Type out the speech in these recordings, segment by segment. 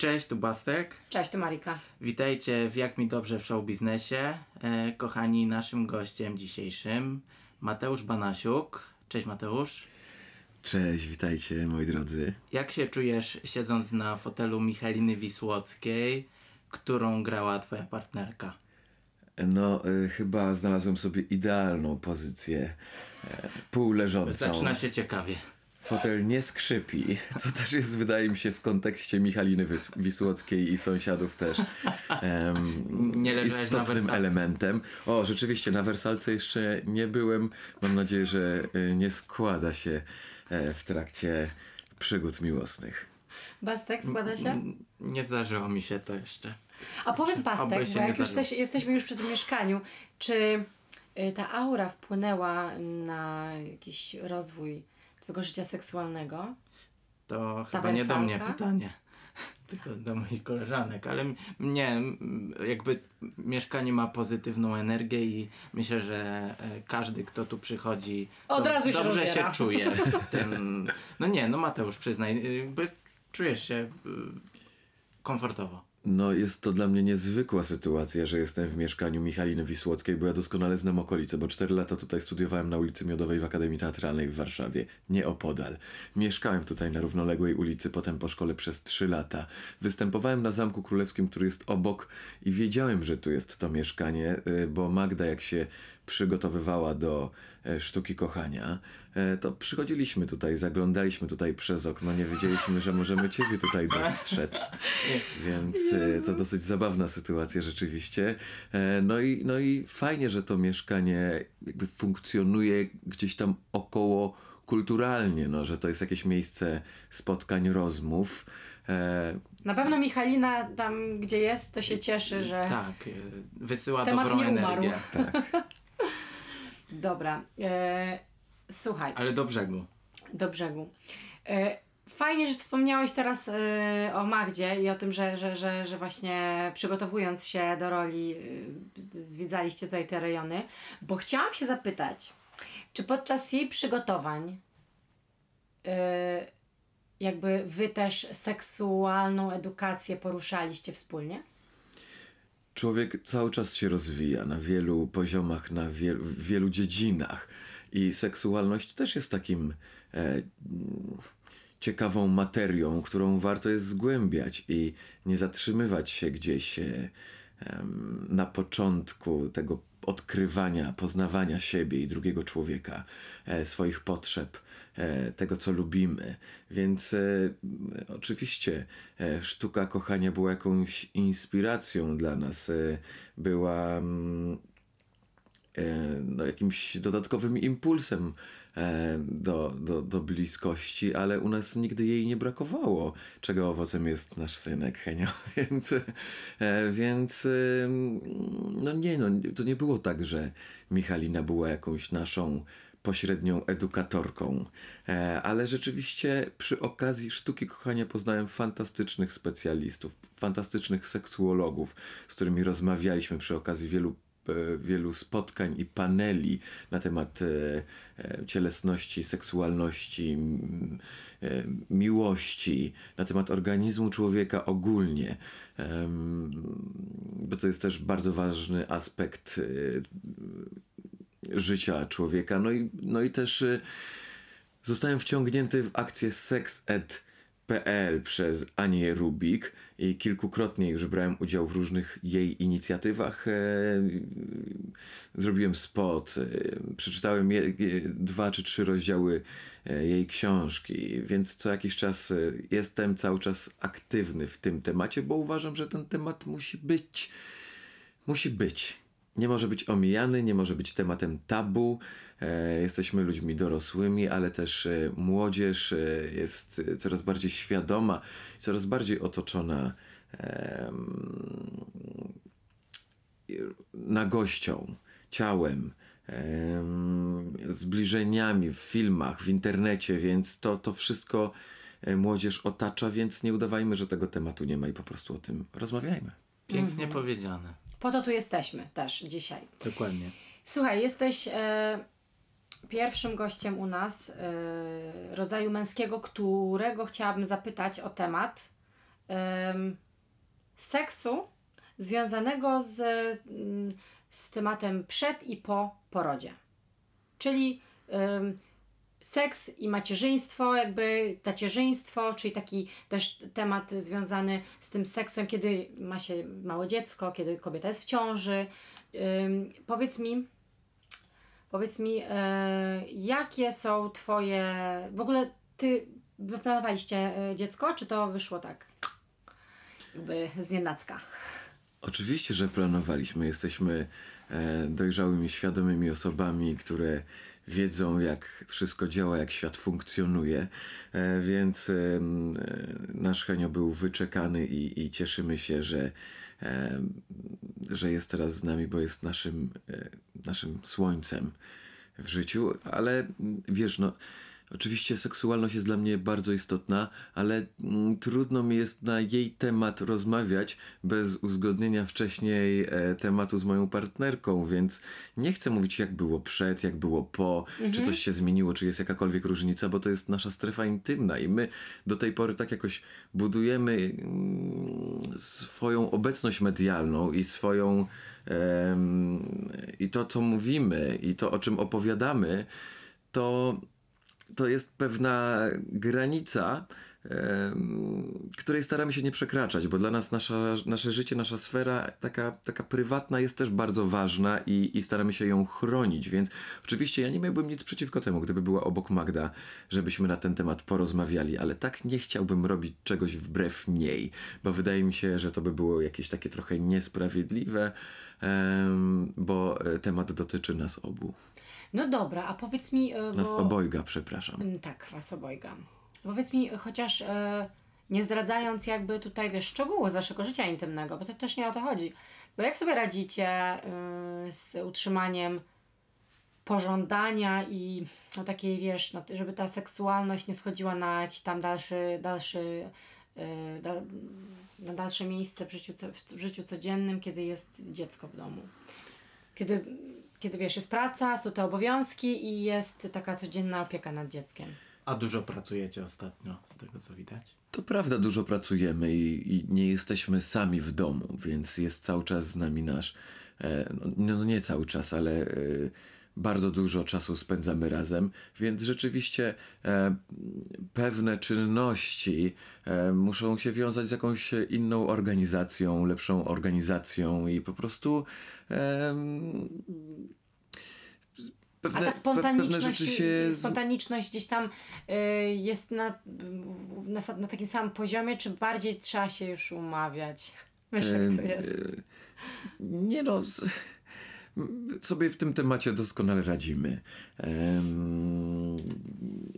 Cześć, tu Bastek. Cześć, tu Marika. Witajcie w Jak mi dobrze w show biznesie. E, kochani, naszym gościem dzisiejszym Mateusz Banasiuk. Cześć Mateusz. Cześć, witajcie moi drodzy. Jak się czujesz siedząc na fotelu Michaliny Wisłockiej, którą grała twoja partnerka? No, y, chyba znalazłem sobie idealną pozycję, e, półleżącą. Zaczyna się ciekawie. Fotel nie skrzypi, co też jest, wydaje mi się, w kontekście Michaliny Wys- Wisłockiej i sąsiadów też em, Nie na istotnym wersalce. elementem. O, rzeczywiście, na wersalce jeszcze nie byłem. Mam nadzieję, że y, nie składa się e, w trakcie przygód miłosnych. Bastek składa się? Nie zdarzyło mi się to jeszcze. A powiedz Bastek, bo jak już jesteś, jesteśmy już przy tym mieszkaniu, czy y, ta aura wpłynęła na jakiś rozwój twojego życia seksualnego? To Ta chyba nie do mnie pytanie, tylko do moich koleżanek, ale m- nie, m, jakby mieszkanie ma pozytywną energię i myślę, że e, każdy, kto tu przychodzi, Od razu się dobrze się rozbiera. czuje. w Tym, no nie, no Mateusz, przyznaj, jakby czujesz się y, komfortowo. No, jest to dla mnie niezwykła sytuacja, że jestem w mieszkaniu Michaliny Wisłockiej, bo ja doskonale znam okolice, bo 4 lata tutaj studiowałem na ulicy Miodowej w Akademii Teatralnej w Warszawie, nieopodal. Mieszkałem tutaj na równoległej ulicy, potem po szkole przez 3 lata. Występowałem na Zamku Królewskim, który jest obok i wiedziałem, że tu jest to mieszkanie, y, bo Magda jak się przygotowywała do e, sztuki kochania, e, to przychodziliśmy tutaj, zaglądaliśmy tutaj przez okno, nie wiedzieliśmy, że możemy ciebie tutaj dostrzec. Więc e, to dosyć zabawna sytuacja rzeczywiście. No i, no i fajnie, że to mieszkanie jakby funkcjonuje gdzieś tam około kulturalnie, no, że to jest jakieś miejsce spotkań, rozmów. Na pewno Michalina tam, gdzie jest, to się cieszy, że... Tak, wysyła Temat dobrą nie umarł. energię. Dobra. E, słuchaj, Ale do brzegu. do brzegu. E, Fajnie, że wspomniałeś teraz e, o Magdzie i o tym, że, że, że, że właśnie przygotowując się do roli e, zwiedzaliście tutaj te rejony, bo chciałam się zapytać, czy podczas jej przygotowań e, jakby wy też seksualną edukację poruszaliście wspólnie? Człowiek cały czas się rozwija na wielu poziomach, na wiel, w wielu dziedzinach. I seksualność też jest takim e, ciekawą materią, którą warto jest zgłębiać i nie zatrzymywać się gdzieś e, na początku tego odkrywania, poznawania siebie i drugiego człowieka, e, swoich potrzeb, e, tego co lubimy. Więc e, oczywiście sztuka kochania była jakąś inspiracją dla nas, była mm, no, jakimś dodatkowym impulsem e, do, do, do bliskości, ale u nas nigdy jej nie brakowało, czego owocem jest nasz synek Henio. Więc, e, więc e, no nie, no, to nie było tak, że Michalina była jakąś naszą pośrednią edukatorką, e, ale rzeczywiście przy okazji sztuki kochania poznałem fantastycznych specjalistów, fantastycznych seksuologów, z którymi rozmawialiśmy przy okazji wielu e, wielu spotkań i paneli na temat e, e, cielesności, seksualności, e, miłości, na temat organizmu człowieka ogólnie, bo to jest też bardzo ważny aspekt e, życia człowieka. No i, no i też e, zostałem wciągnięty w akcję Sex Ed. Przez Anię Rubik i kilkukrotnie już brałem udział w różnych jej inicjatywach. E, zrobiłem spot, e, przeczytałem je, dwa czy trzy rozdziały e, jej książki, więc co jakiś czas jestem cały czas aktywny w tym temacie, bo uważam, że ten temat musi być musi być. Nie może być omijany, nie może być tematem tabu. E, jesteśmy ludźmi dorosłymi, ale też e, młodzież e, jest coraz bardziej świadoma, coraz bardziej otoczona nagością, ciałem, em, zbliżeniami w filmach, w internecie, więc to, to wszystko młodzież otacza, więc nie udawajmy, że tego tematu nie ma i po prostu o tym rozmawiajmy. Pięknie powiedziane. Po to tu jesteśmy też dzisiaj. Dokładnie. Słuchaj, jesteś e, pierwszym gościem u nas e, rodzaju męskiego, którego chciałabym zapytać o temat, em, seksu związanego z, mm, z tematem przed i po porodzie. Czyli seks i macierzyństwo, jakby tacierzyństwo, czyli taki też temat związany z tym seksem, kiedy ma się małe dziecko, kiedy kobieta jest w ciąży. Powiedz mi, powiedz mi, e, jakie są Twoje. W ogóle Ty wyplanowaliście e, dziecko, czy to wyszło tak? Jakby z nienacka. Oczywiście, że planowaliśmy. Jesteśmy e, dojrzałymi, świadomymi osobami, które wiedzą, jak wszystko działa, jak świat funkcjonuje. E, więc e, nasz Henio był wyczekany i, i cieszymy się, że, że jest teraz z nami, bo jest naszym, naszym słońcem w życiu. Ale wiesz, no. Oczywiście seksualność jest dla mnie bardzo istotna, ale mm, trudno mi jest na jej temat rozmawiać bez uzgodnienia wcześniej e, tematu z moją partnerką, więc nie chcę mówić jak było przed, jak było po, czy coś się zmieniło, czy jest jakakolwiek różnica, bo to jest nasza strefa intymna i my do tej pory tak jakoś budujemy mm, swoją obecność medialną i swoją i to co mówimy i to o czym opowiadamy, to to jest pewna granica, której staramy się nie przekraczać, bo dla nas nasza, nasze życie, nasza sfera taka, taka prywatna jest też bardzo ważna i, i staramy się ją chronić, więc oczywiście ja nie miałbym nic przeciwko temu, gdyby była obok Magda, żebyśmy na ten temat porozmawiali, ale tak nie chciałbym robić czegoś wbrew niej, bo wydaje mi się, że to by było jakieś takie trochę niesprawiedliwe, bo e, temat dotyczy nas obu. No dobra, a powiedz mi. e, bo... obojga, przepraszam. Mm, Tak, was obojga. Powiedz mi, chociaż e, nie zdradzając jakby tutaj, wiesz, szczegółów z waszego życia intymnego, bo to też nie o to chodzi. Bo jak sobie radzicie e, z utrzymaniem pożądania i no takiej, wiesz, no, żeby ta seksualność nie schodziła na jakiś tam dalszy, dalszy da, na dalsze miejsce w życiu, w życiu codziennym, kiedy jest dziecko w domu. Kiedy, kiedy wiesz, jest praca, są te obowiązki i jest taka codzienna opieka nad dzieckiem. A dużo pracujecie ostatnio, z tego co widać. To prawda, dużo pracujemy i, i nie jesteśmy sami w domu, więc jest cały czas z nami nasz. E, no, no nie cały czas, ale e, bardzo dużo czasu spędzamy razem, więc rzeczywiście e, pewne czynności e, muszą się wiązać z jakąś inną organizacją, lepszą organizacją i po prostu. E, pewne, A ta spontaniczność, się spontaniczność gdzieś tam y, jest na, na, na takim samym poziomie, czy bardziej trzeba się już umawiać? Wiesz, jak to jest. E, Nie no, z- sobie w tym temacie doskonale radzimy. Em,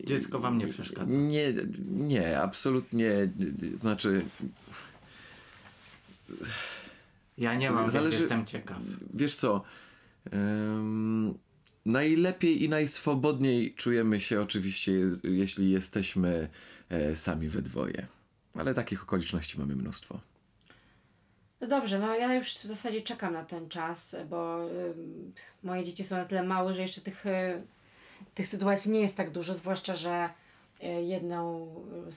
Dziecko wam nie przeszkadza. Nie, nie, absolutnie. Znaczy, Ja nie mam, Zależy- jestem ciekaw. wiesz co? em, najlepiej i najswobodniej czujemy się oczywiście, je- jeśli jesteśmy e, sami we dwoje. Ale takich okoliczności mamy mnóstwo. No dobrze, no ja już w zasadzie czekam na ten czas, bo ym, moje dzieci są na tyle małe, że jeszcze tych, y, tych sytuacji nie jest tak dużo, zwłaszcza, że y, jedną,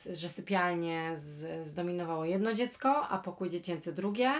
y, że sypialnie z, zdominowało jedno dziecko, a pokój dziecięcy drugie.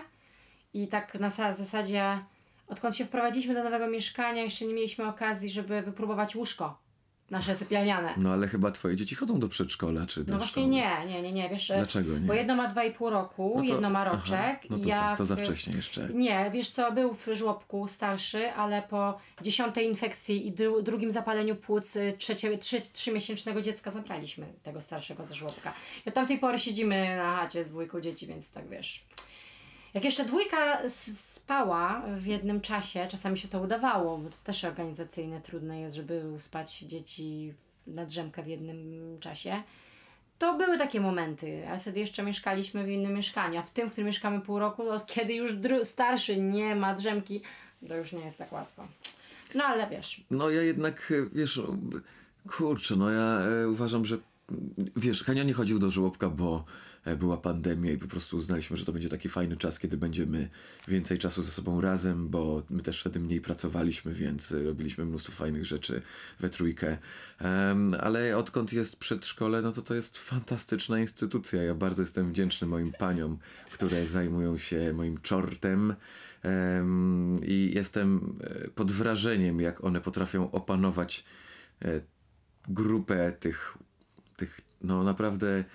I tak na sa- zasadzie, odkąd się wprowadziliśmy do nowego mieszkania, jeszcze nie mieliśmy okazji, żeby wypróbować łóżko nasze sypialniane. No ale chyba twoje dzieci chodzą do przedszkola czy do No właśnie szkoły. nie, nie, nie, nie, wiesz, e, Dlaczego nie? bo jedno ma 2,5 roku, No to- jedno ma aha, roczek. No i to, jak, to za wcześnie jeszcze. Nie, wiesz co, był w żłobku starszy, ale po dziesiątej infekcji i dru, drugim zapaleniu płuc y, trzecie, trzy, trzymiesięcznego dziecka zabraliśmy tego starszego ze żłobka. I od tamtej pory siedzimy na chacie z dwójką dzieci, więc tak wiesz. Jak jeszcze dwójka spała w jednym czasie, czasami się to udawało, bo to też organizacyjne trudne jest, żeby uspać dzieci na drzemkę w jednym czasie. To były takie momenty, ale wtedy jeszcze mieszkaliśmy w innym mieszkaniu, a w tym, w którym mieszkamy pół roku, od kiedy już starszy nie ma drzemki, to już nie jest tak łatwo. No ale wiesz, No ja jednak, e, wiesz, kurczę, no ja e, uważam, że wiesz, Hania nie chodził do żłobka, bo była pandemia i po prostu uznaliśmy, że to będzie taki fajny czas, kiedy będziemy więcej czasu ze sobą razem, bo my też wtedy mniej pracowaliśmy, więc e, robiliśmy mnóstwo fajnych rzeczy we trójkę. Ale odkąd jest przedszkole, no to to jest fantastyczna instytucja. Ja bardzo jestem wdzięczny moim paniom, które zajmują się moim czortem. Em, I jestem e, pod wrażeniem, jak one potrafią opanować e, grupę tych, tych no naprawdę e,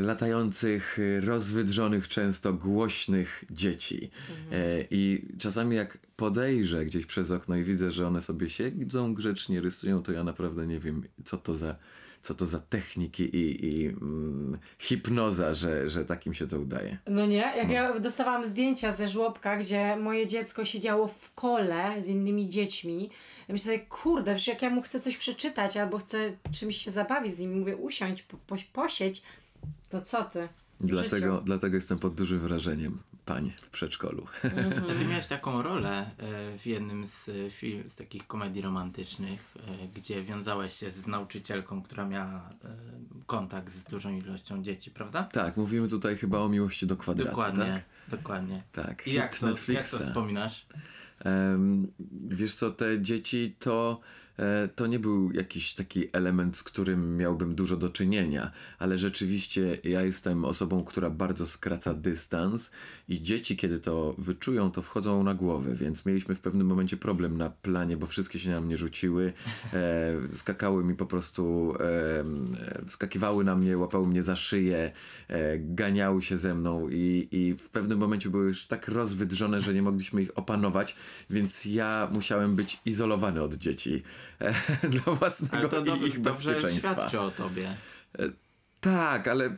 latających, e, rozwydrzonych, często głośnych dzieci. E, I czasami jak podejrzę gdzieś przez okno i widzę, że one sobie siedzą grzecznie, rysują, to ja naprawdę nie wiem, co to za, co to za techniki i, i mm, hipnoza, że, że takim się to udaje. No nie? Jak ja dostawałam zdjęcia ze żłobka, gdzie moje dziecko siedziało w kole z innymi dziećmi. Ja myślę sobie, kurde, przecież jak ja mu chcę coś przeczytać albo chcę czymś się zabawić z nim, mówię usiądź, po, po, posiedź, to co ty? W Dlatego, życiu. dlatego jestem pod dużym wrażeniem pań w przedszkolu. A ty miałeś taką rolę e, w jednym z, e, film, z takich komedii romantycznych, e, gdzie wiązałeś się z nauczycielką, która miała kontakt z dużą ilością dzieci, prawda? tak, mówimy tutaj chyba o miłości do kwadratu, Dokładnie, tak? dokładnie. Tak, I jak hit to, jak Netflixa. to wspominasz? Em, wiesz co, te dzieci to, to nie był jakiś taki element, z którym miałbym dużo do czynienia, ale rzeczywiście ja jestem osobą, która bardzo skraca dystans i dzieci, kiedy to wyczują, to wchodzą na głowę, więc mieliśmy w pewnym momencie problem na planie, bo wszystkie się na mnie rzuciły, e, skakały mi po prostu, e, e, skakiwały na mnie, łapały mnie za szyję, e, ganiały się ze mną i, i w pewnym momencie były już tak rozwydrzone, że nie mogliśmy ich opanować, więc ja musiałem być izolowany od dzieci e, dla Ale własnego to i dob- ich dobrze bezpieczeństwa. świadczy o tobie. Tak, ale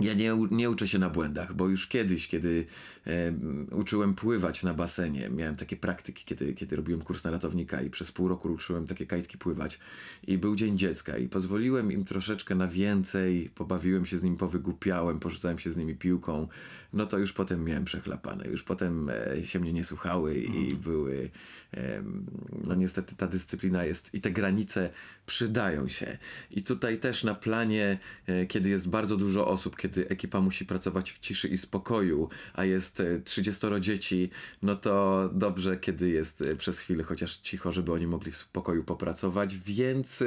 ja nie, nie uczę się na błędach, bo już kiedyś, kiedy e, uczyłem pływać na basenie, miałem takie praktyki, kiedy, kiedy robiłem kurs na ratownika i przez pół roku uczyłem takie kajtki pływać i był Dzień Dziecka i pozwoliłem im troszeczkę na więcej, pobawiłem się z nim, powygłupiałem, porzucałem się z nimi piłką, no to już potem miałem przechlapane, już potem e, się mnie nie słuchały i były, e, no niestety ta dyscyplina jest i te granice przydają się. I tutaj też na planie, e, kiedy jest bardzo dużo osób, kiedy ekipa musi pracować w ciszy i spokoju, a jest e, 30 dzieci, no to dobrze, kiedy jest e, przez chwilę chociaż cicho, żeby oni mogli w spokoju popracować, więc e,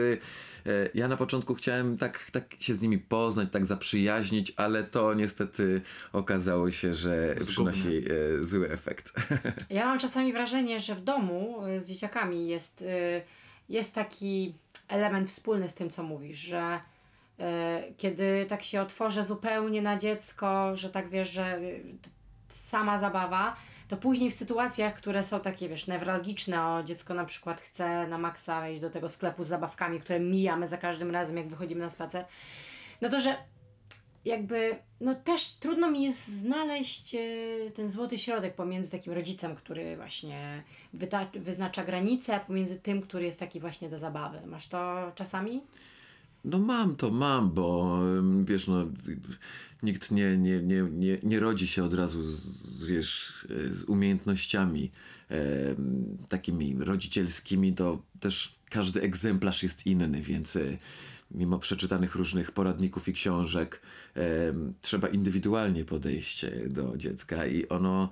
e, ja na początku chciałem tak, tak się z nimi poznać, tak zaprzyjaźnić, ale to niestety okazało się, że przynosi e, zły efekt. Ja mam czasami wrażenie, że w domu y, z dzieciakami jest, y, jest taki element wspólny z tym, co mówisz, że y, kiedy tak się otworzę zupełnie na dziecko, że tak wiesz, że y, sama zabawa, to później w sytuacjach, które są takie, wiesz, newralgiczne, o dziecko na przykład chce na maksa wejść do tego sklepu z zabawkami, które mijamy za każdym razem, jak wychodzimy na spacer, no to, że jakby, no też trudno mi jest znaleźć e, ten złoty środek pomiędzy takim rodzicem, który właśnie wyznacza granice, a pomiędzy tym, który jest taki właśnie do zabawy. Masz to czasami? No mam to, mam, bo wiesz, no nikt nie, nie, nie, nie, nie rodzi się od razu z, wiesz, e, z umiejętnościami em, takimi rodzicielskimi, to też każdy egzemplarz jest inny, więc e, mimo przeczytanych różnych poradników i książek trzeba indywidualnie podejść do dziecka i ono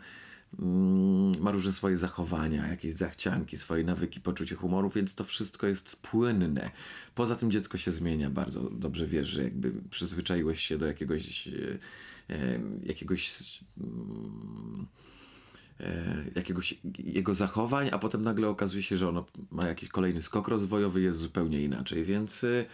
mm, ma różne swoje zachowania, jakieś zachcianki, swoje nawyki, poczucie humoru, więc to wszystko jest płynne. Poza tym dziecko się zmienia, bardzo dobrze wiesz, że jakby przyzwyczaiłeś się do jakiegoś, e, jakiegoś mm, jakiegoś jego zachowań, a potem nagle okazuje się, że ono ma jakiś kolejny skok rozwojowy, jest zupełnie inaczej, więc, e,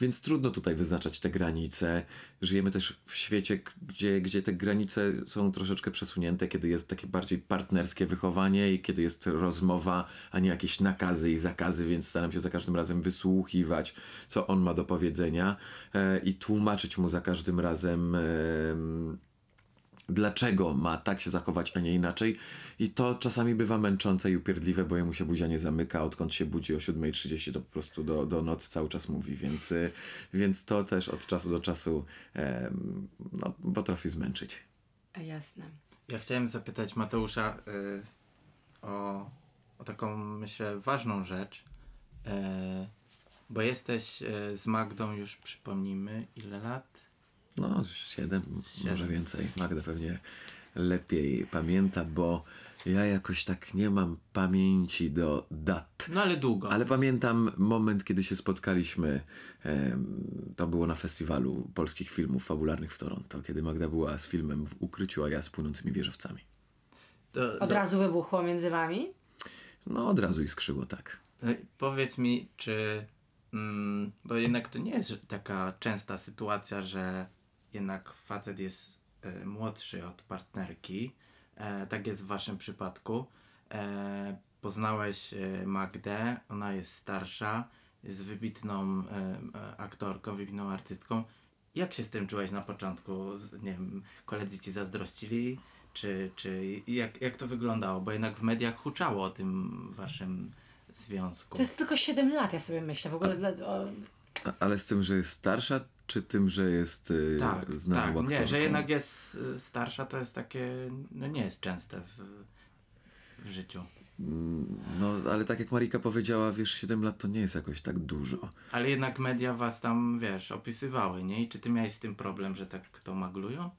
więc trudno tutaj wyznaczać te granice. Żyjemy też w świecie, gdzie, gdzie te granice są troszeczkę przesunięte, kiedy jest takie bardziej partnerskie wychowanie i kiedy jest rozmowa, a nie jakieś nakazy i zakazy, więc staram się za każdym razem wysłuchiwać, co on ma do powiedzenia e, i tłumaczyć mu za każdym razem. Dlaczego ma tak się zachować, a nie inaczej. I to czasami bywa męczące i upierdliwe, bo jemu się buzia nie zamyka, odkąd się budzi o 7.30, to po prostu do, do nocy cały czas mówi, więc, y, więc to też od czasu do czasu em, no, potrafi zmęczyć. A jasne. Ja chciałem zapytać Mateusza y, o, o taką, myślę, ważną rzecz, y, bo jesteś y, z Magdą już, przypomnijmy, ile lat? No, siedem, może więcej. Magda pewnie lepiej pamięta, bo ja jakoś tak nie mam pamięci do dat. No ale długo. Ale pamiętam moment, kiedy się spotkaliśmy. to było na festiwalu polskich filmów fabularnych w Toronto, kiedy Magda była z filmem w ukryciu, a ja z płynącymi wieżowcami. To, Od do- razu wybuchło między wami? No, od razu iskrzyło tak. No i Powiedz mi, czy. Mm, bo jednak to nie jest taka częsta sytuacja, że jednak facet jest e, młodszy od partnerki. E, tak jest w waszym przypadku. E, poznałeś e, Magdę, ona jest starsza, jest wybitną e, e, aktorką, wybitną artystką. Jak się z tym czułeś na początku? Z- Nie wiem, koledzy ci zazdrościli? Czy, czy jak, jak to wyglądało? Bo jednak w mediach huczało o tym waszym związku. To jest tylko 7 lat, ja sobie myślę. W ogóle dla, o, A, ale z tym, że jest starsza, czy tym, że jest y, tak, znaną tak. aktorką? Nie, że jednak jest y, starsza, to jest takie, no nie jest częste w, w życiu. No, ale tak jak Marika powiedziała, wiesz, 7 lat to nie jest jakoś tak dużo. Ale jednak media was tam, wiesz, opisywały, nie? I czy ty miałeś z tym problem, że tak to maglują?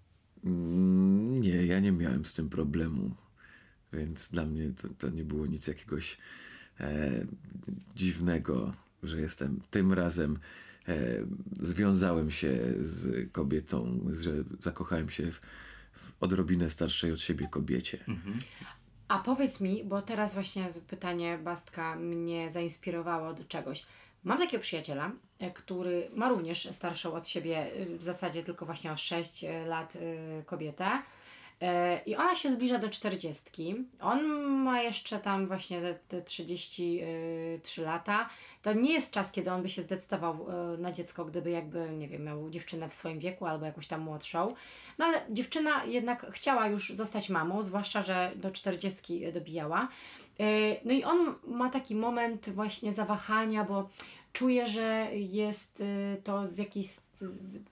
Mm, Nie, ja nie miałem z tym problemu, więc dla mnie to, to nie było nic jakiegoś e, dziwnego, że jestem tym razem. E, związałem się z kobietą, że zakochałem się w, w odrobinę starszej od siebie kobiecie. A powiedz mi, bo teraz właśnie pytanie Bastka mnie zainspirowało do czegoś. Mam takiego przyjaciela, e, który ma również starszą od siebie, y, w zasadzie tylko właśnie o 6 lat y, kobietę. E, I ona się zbliża do 40. On ma jeszcze tam właśnie te, te 33 lata. To nie jest czas, kiedy on by się zdecydował e, na dziecko, gdyby jakby, nie wiem, miał dziewczynę w swoim wieku albo jakąś tam młodszą. No ale dziewczyna jednak chciała już zostać mamą, zwłaszcza, że do 40 dobijała. E, No i on ma taki moment właśnie zawahania, bo czuje, że jest y, to z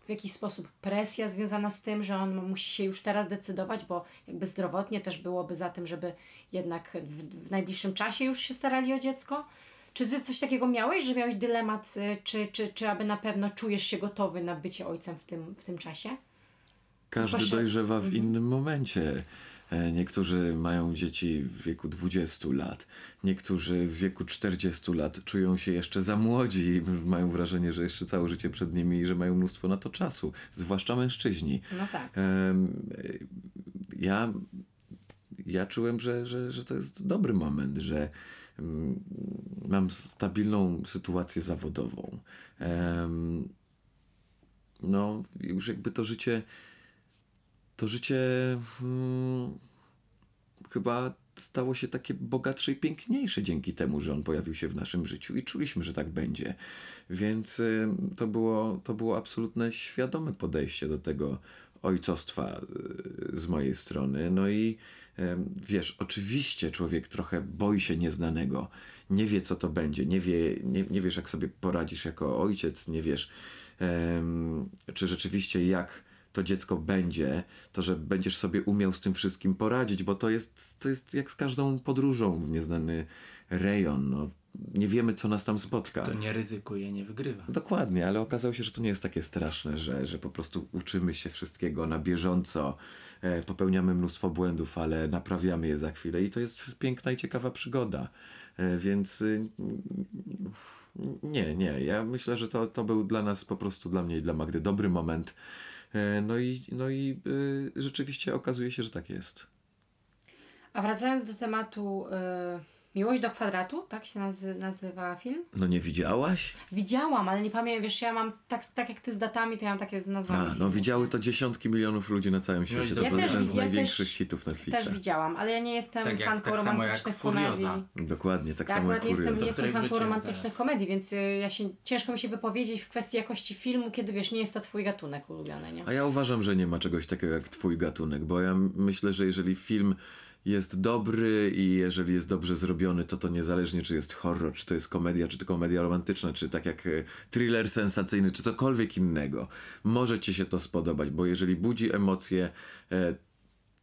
w jakiś sposób presja związana z tym, że on musi się już teraz decydować, bo jakby zdrowotnie też byłoby za tym, żeby jednak w, w najbliższym czasie już się starali o dziecko. Czy ty coś takiego miałeś, że miałeś dylemat, y, czy, czy, czy aby na pewno czujesz się gotowy na bycie ojcem w tym, w tym czasie? Każdy dojrzewa w innym momencie. E, Niektórzy mają dzieci w wieku 20 lat, niektórzy w wieku 40 lat czują się jeszcze za młodzi i mają wrażenie, że jeszcze całe życie przed nimi i że mają mnóstwo na to czasu, zwłaszcza mężczyźni. No tak. Ja, ja czułem, że, że, że to jest dobry moment, że mm, mam stabilną sytuację zawodową. No, już jakby to życie to życie hmm, chyba stało się takie bogatsze i piękniejsze dzięki temu, że on pojawił się w naszym życiu i czuliśmy, że tak będzie. Więc y, to było, to było absolutne świadome podejście do tego ojcostwa y, z mojej strony. No i wiesz, oczywiście człowiek trochę boi się nieznanego, nie wie co to będzie, nie, wie, nie, nie wiesz jak sobie poradzisz jako ojciec, nie wiesz czy rzeczywiście jak to dziecko będzie, to że będziesz sobie umiał z tym wszystkim poradzić, bo to jest, to jest jak z każdą podróżą w nieznany rejon. No, nie wiemy, co nas tam spotka. To nie ryzykuje, nie wygrywa. Dokładnie, ale okazało się, że to nie jest takie straszne, że, że po prostu uczymy się wszystkiego na bieżąco, e, popełniamy mnóstwo błędów, ale naprawiamy je za chwilę i to jest piękna i ciekawa przygoda. E, więc y, nie, nie, ja myślę, że to, to był dla nas po prostu, dla mnie i dla Magdy dobry moment. E, no i, no i y, rzeczywiście okazuje się, że tak jest. A wracając do tematu y, Miłość do kwadratu, tak się nazy- nazywa film? No nie widziałaś? Widziałam, ale nie pamiętam, wiesz, ja mam tak, tak jak ty z datami, to ja mam takie z nazwami. A, no filmów. widziały to dziesiątki milionów ludzi na całym świecie. To Ja był też jeden z ja największych też- hitów Netflixa. Też widziałam, ale ja nie jestem Tak jak- fanką tak samo jak romantycznych Furioza. komedii. Dokładnie, tak Ja samo jak jestem, nie jestem której fanką wróciłem romantycznych zaraz. komedii, więc y, ja się, ciężko mi się wypowiedzieć w kwestii jakości filmu, kiedy wiesz, nie jest to twój gatunek ulubiony, nie? A ja uważam, że nie ma czegoś takiego jak twój gatunek, bo ja myślę, że jeżeli film jest dobry i jeżeli jest dobrze zrobiony, to to niezależnie czy jest horror, czy to jest komedia, czy to komedia romantyczna, czy tak jak e, thriller sensacyjny, czy cokolwiek innego. Może ci się to spodobać, bo jeżeli budzi emocje, e,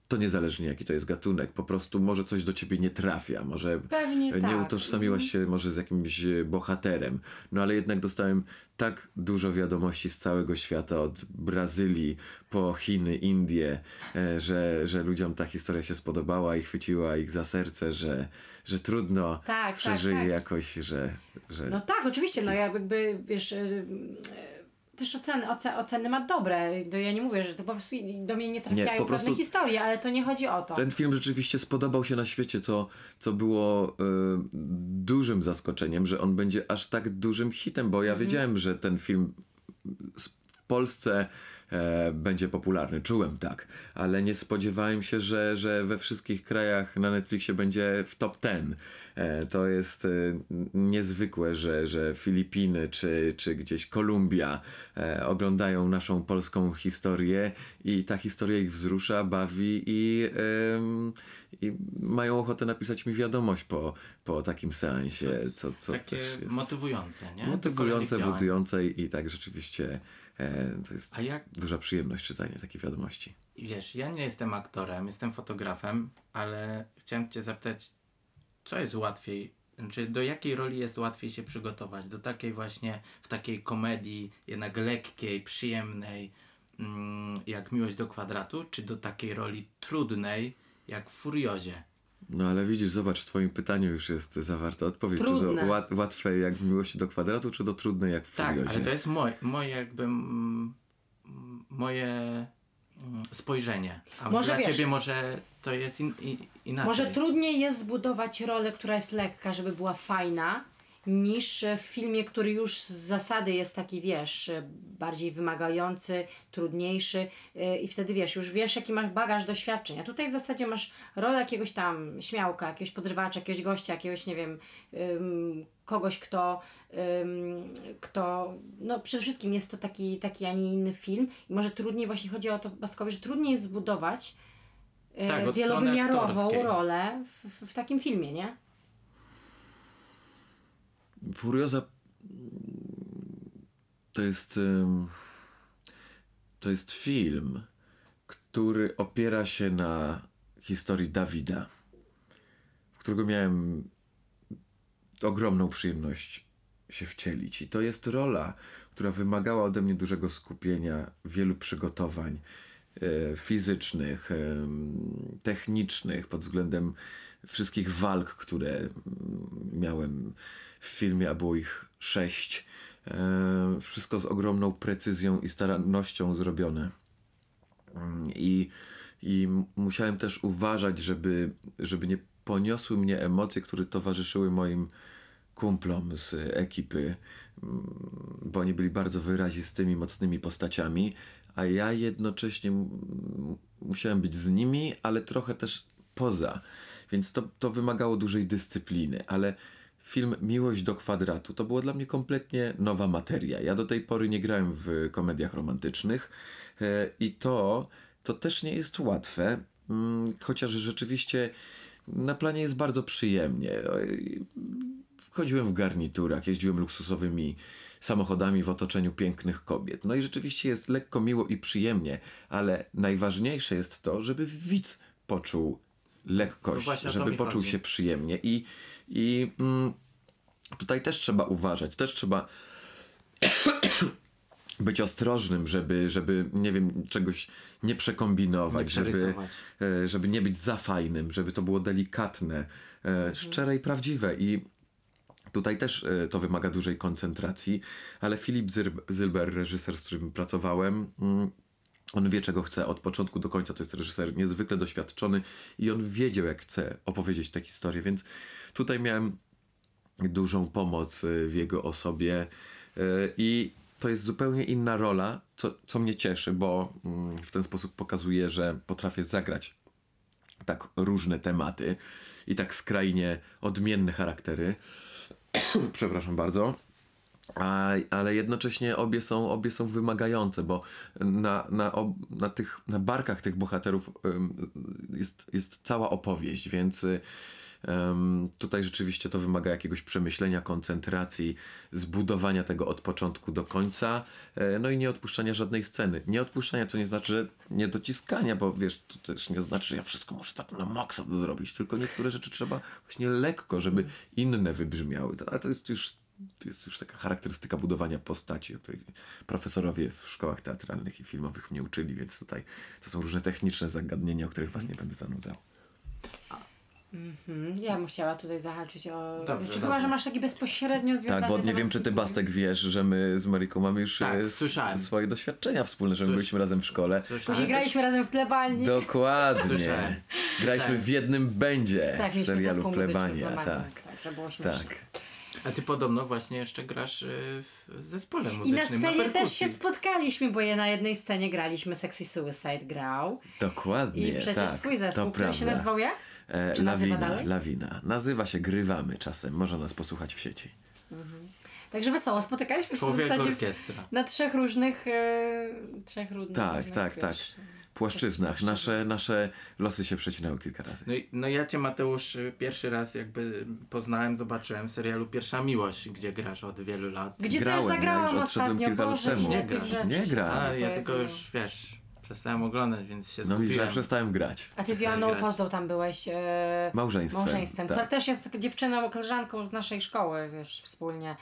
to niezależnie jaki to jest gatunek, po prostu może coś do ciebie nie trafia, może Pewnie nie tak. utożsamiłaś się może z jakimś e, bohaterem, no ale jednak dostałem tak dużo wiadomości z całego świata, od Brazylii po Chiny, Indie, e, że, że ludziom ta historia się spodobała i chwyciła ich za serce, że, że trudno Tak, tak, przeżyje tak. jakoś, że, że No tak, oczywiście, no ja jakby, wiesz, y, y, też oceny, oce, oceny ma dobre. To ja nie mówię, że to po prostu do mnie nie trafiają Nie, pewne historie, ale to nie chodzi o to. Ten film rzeczywiście spodobał się na świecie, co, co było y, dużym zaskoczeniem, że on będzie aż tak dużym hitem, bo ja Mhm. wiedziałem, że ten film w Polsce e, będzie popularny. Czułem tak, ale nie spodziewałem się, że, że we wszystkich krajach na Netflixie będzie w top 10. E, to jest e, niezwykłe, że, że Filipiny czy, czy gdzieś Kolumbia e, oglądają naszą polską historię i ta historia ich wzrusza, bawi i, i mają ochotę napisać mi wiadomość po, po takim seansie, co, co Takie motywujące, nie? Motywujące, budujące i, i tak rzeczywiście to jest A jak duża przyjemność czytanie takiej wiadomości. Wiesz, ja nie jestem aktorem, jestem fotografem, ale chciałem Cię zapytać, co jest łatwiej, czy do jakiej roli jest łatwiej się przygotować? Do takiej właśnie, w takiej komedii, jednak lekkiej, przyjemnej, mm, jak Miłość do kwadratu, czy do takiej roli trudnej, jak w Furiozie? No ale widzisz, zobacz, w twoim pytaniu już jest zawarta odpowiedź. Czy Trudne. to łat, łatwe jak w miłości do kwadratu, czy to trudne jak w Tak, ale to jest moje, moje jakby mm, moje spojrzenie. A Może dla wiesz- Ciebie może to jest in, in, inaczej. Może trudniej jest zbudować rolę, która jest lekka, żeby była fajna, niż w filmie, który już z zasady jest taki, wiesz, bardziej wymagający, trudniejszy yy, i wtedy wiesz, już wiesz, jaki masz bagaż doświadczeń. A tutaj w zasadzie masz rolę jakiegoś tam śmiałka, jakiegoś podrywacza, jakiegoś gościa, jakiegoś, nie wiem, kogoś, kto, kto, no przede wszystkim jest to taki, taki, a nie inny film i może trudniej, właśnie chodzi o to, Baskowi, że trudniej jest zbudować e, Tak, wielowymiarową rolę w, w takim filmie, nie? Furioza to jest to jest film, który opiera się na historii Dawida, w którego miałem ogromną przyjemność się wcielić. I to jest rola, która wymagała ode mnie dużego skupienia, wielu przygotowań e, fizycznych, technicznych, pod względem wszystkich walk, które mm, miałem w filmie, a było ich sześć. E, Wszystko z ogromną precyzją i starannością zrobione. Mm, I, i musiałem też uważać, żeby, żeby nie poniosły mnie emocje, które towarzyszyły moim kumplom z ekipy, mm, bo oni byli bardzo wyrazistymi, mocnymi postaciami, a ja jednocześnie musiałem być z nimi, ale trochę też poza. Więc to, to wymagało dużej dyscypliny, ale film Miłość do kwadratu to była dla mnie kompletnie nowa materia. Ja do tej pory nie grałem w komediach romantycznych e, i to, to też nie jest łatwe, mm, chociaż rzeczywiście na planie jest bardzo przyjemnie. Oj, Wchodziłem w garniturach, jeździłem luksusowymi samochodami w otoczeniu pięknych kobiet. No i rzeczywiście jest lekko, miło i przyjemnie, ale najważniejsze jest to, żeby widz poczuł No lekkość, właśnie o to żeby poczuł chodzi. się przyjemnie. I, i mm, tutaj też trzeba uważać, też trzeba być ostrożnym, żeby, żeby nie wiem, czegoś nie przekombinować, Nie żeby, e, żeby nie być za fajnym, żeby to było delikatne, e, szczere i prawdziwe. I tutaj też e, to wymaga dużej koncentracji, ale Filip Zylber, reżyser, z którym pracowałem, mm, on wie, czego chce od początku do końca. To jest reżyser niezwykle doświadczony i on wiedział, jak chce opowiedzieć tę historię, więc tutaj miałem dużą pomoc y, w jego osobie y, i to jest zupełnie inna rola, co, co mnie cieszy, bo mm, w ten sposób pokazuje, że potrafię zagrać tak różne tematy i tak skrajnie odmienne charaktery. Przepraszam bardzo. A, ale jednocześnie obie są, obie są wymagające, bo na, na, ob, na, tych, na barkach tych bohaterów ym, jest, jest cała opowieść, więc ym, tutaj rzeczywiście to wymaga jakiegoś przemyślenia, koncentracji, zbudowania tego od początku do końca, e, no i nie odpuszczania żadnej sceny. Nie odpuszczania to nie znaczy, że nie dociskania, bo wiesz, to też nie znaczy, że ja wszystko muszę tak na maksa zrobić, tylko niektóre rzeczy trzeba właśnie lekko, żeby inne wybrzmiały. Ale to jest już to jest już taka charakterystyka budowania postaci, o której profesorowie w szkołach teatralnych i filmowych mnie uczyli, więc tutaj to są różne techniczne zagadnienia, o których was nie będę zanudzał. Mhm. Ja bym chciała tutaj zahaczyć o... Dobrze, czy chyba, że masz taki bezpośrednio związany Tak, bo nie wiem, czy ty Bastek wiesz, że my z Mariką mamy już Tak, e, swoje doświadczenia wspólne, że my byliśmy razem w szkole. Później też- graliśmy razem w plebanii. Dokładnie. Słyszałem. Graliśmy w jednym będzie tak, w serialu plebanii. Tak, tak, że było śmiesznie. tak. A ty podobno właśnie jeszcze grasz y, w zespole I muzycznym na scenie też perkusji. się spotkaliśmy, bo je na jednej scenie graliśmy Sexy Suicide grał. Dokładnie. I przecież tak, twój zespół, który się nazywał jak? E, lawina, dalej? lawina. Nazywa się Grywamy czasem. Można nas posłuchać w sieci. Także wesoło, spotykaliśmy się w zasadzie orkiestra. na trzech różnych, e, trzech różnych, Tak, różnych, tak, tak. wiesz. Płaszczyznach. Nasze, nasze losy się przecinały kilka razy. No, i, no ja cię Mateusz pierwszy raz jakby poznałem, zobaczyłem w serialu Pierwsza Miłość, gdzie grasz od wielu lat. Gdzie Grałem, też ja zagrałam już odszedłem ostatnio, kilka lat Boże, temu. ile Nie rzeczy Nie gram. A ja tylko już wiesz, przestałem oglądać, więc się No widzisz, zgubiłem. ja przestałem grać. A ty z Joanną. Pozdą tam byłeś e, Małżeństwem. małżeństwem, tak. która też jest dziewczyną, koleżanką z naszej szkoły, wiesz, wspólnie.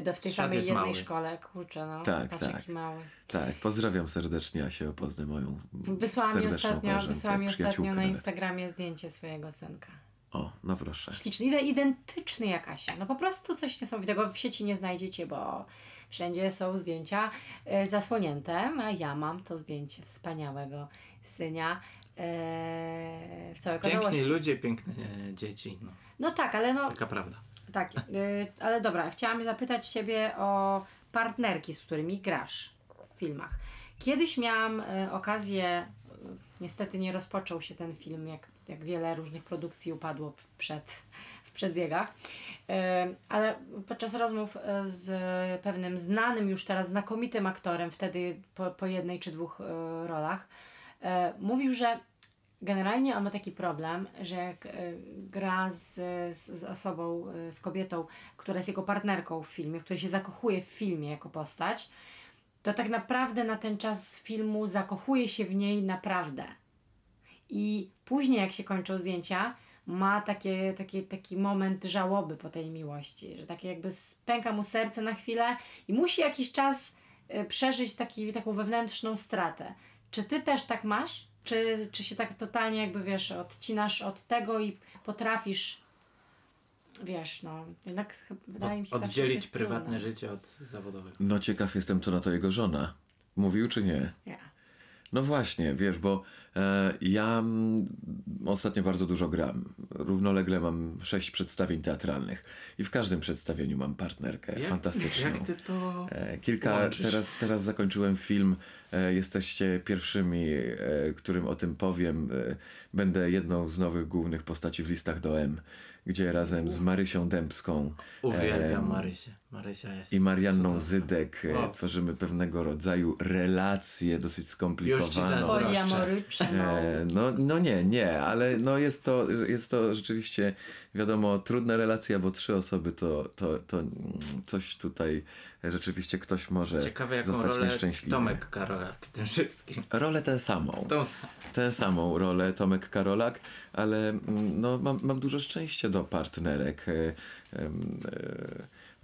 W tej, w tej Świat samej jednej mały. szkole, kurczę, no. Tak, patrz, tak. mały. Tak, pozdrawiam serdecznie Asię Opoznę, moją Wysłała mi serdeczną ostatnio, wysłała mi ostatnio na. Instagramie zdjęcie swojego synka. O, no proszę. Śliczny, ide- identyczny jak Asia. No po prostu coś niesamowitego. W sieci nie znajdziecie, bo wszędzie są zdjęcia e, zasłonięte, a ja mam to zdjęcie wspaniałego synia e, w całej Piękni okazałości. ludzie, piękne e, dzieci. No, No tak, ale no taka prawda. Tak, y, ale dobra, chciałam zapytać Ciebie o partnerki, z którymi grasz w filmach. Kiedyś miałam y, okazję, y, niestety nie rozpoczął się ten film, jak, jak wiele różnych produkcji upadło w, przed, w przedbiegach, y, ale podczas rozmów y, z pewnym znanym już teraz znakomitym aktorem, wtedy po, po jednej czy dwóch y, rolach, mówił, że Generalnie on ma taki problem, że jak e, gra z, z, osobą, e, z kobietą, która jest jego partnerką w filmie, w której się zakochuje w filmie jako postać, to tak naprawdę na ten czas filmu zakochuje się w niej naprawdę. I później, jak się kończą zdjęcia, ma takie, takie, taki moment żałoby po tej miłości, że takie jakby spęka mu serce na chwilę i musi jakiś czas e, przeżyć taki, taką wewnętrzną stratę. Czy ty też tak masz? Czy, czy się tak totalnie jakby wiesz, odcinasz od tego i potrafisz wiesz, no jednak wydaje mi się, Oddzielić prywatne trudne. życie od zawodowego. No ciekaw jestem, co na to jego żona. Mówił czy nie? Ja. No właśnie, wiesz, bo e, ja mm, ostatnio bardzo dużo gram. Równolegle mam sześć przedstawień teatralnych i w każdym przedstawieniu mam partnerkę Jak- fantastyczną. Jak ty to... E, Kilka, łączysz? teraz, teraz zakończyłem film. E, jesteście pierwszymi, e, którym o tym powiem. E, będę jedną z nowych głównych postaci w listach do M, gdzie razem z Marysią Dębską Uwielbiam Marysię. Marysia jest... i Marianną. Zydek e, O. tworzymy pewnego rodzaju relację dosyć skomplikowaną. Poliamoryczną. E, no, no nie, nie, ale no jest, to, jest to rzeczywiście, wiadomo, trudna relacja, bo trzy osoby to, to, to coś tutaj rzeczywiście ktoś może Ciekawe jaką zostać rolę nieszczęśliwy. Tomek Karolak w tym wszystkim. Rolę tę samą. Tą... Tę samą rolę Tomek Karolak, ale mm, no, mam, mam dużo szczęścia do partnerek. E, e,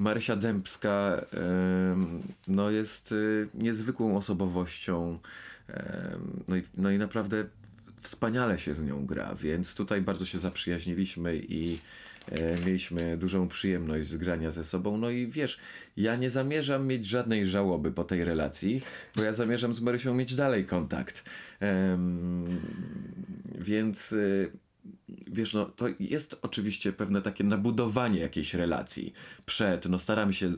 Marysia Dębska no, jest e, niezwykłą osobowością. No i, no i naprawdę wspaniale się z nią gra, więc tutaj bardzo się zaprzyjaźniliśmy i e, mieliśmy dużą przyjemność z grania ze sobą. No i wiesz, ja nie zamierzam mieć żadnej żałoby po tej relacji, bo ja zamierzam z Marysią mieć dalej kontakt. Więc y, wiesz, no to jest oczywiście pewne takie nabudowanie jakiejś relacji przed, no staramy się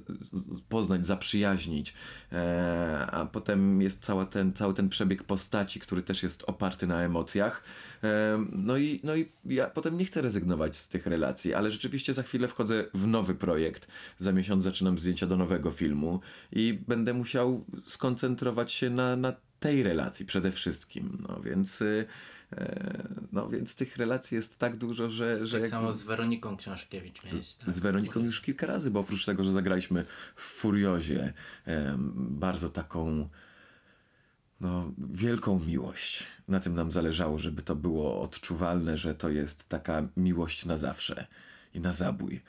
poznać, zaprzyjaźnić, e, a potem jest cała ten, cały ten przebieg postaci, który też jest oparty na emocjach. E, no i, no i ja potem nie chcę rezygnować z tych relacji, ale rzeczywiście za chwilę wchodzę w nowy projekt. Za miesiąc zaczynam zdjęcia do nowego filmu i będę musiał skoncentrować się na, na tej relacji przede wszystkim. No więc, y, no więc tych relacji jest tak dużo, że. że tak jak... samo z Weroniką Książkiewicz miałeś. Tak? Z Weroniką już kilka razy, bo oprócz tego, że zagraliśmy w Furiozie, bardzo taką no, wielką miłość. Na tym nam zależało, żeby to było odczuwalne, że to jest taka miłość na zawsze i na zabój.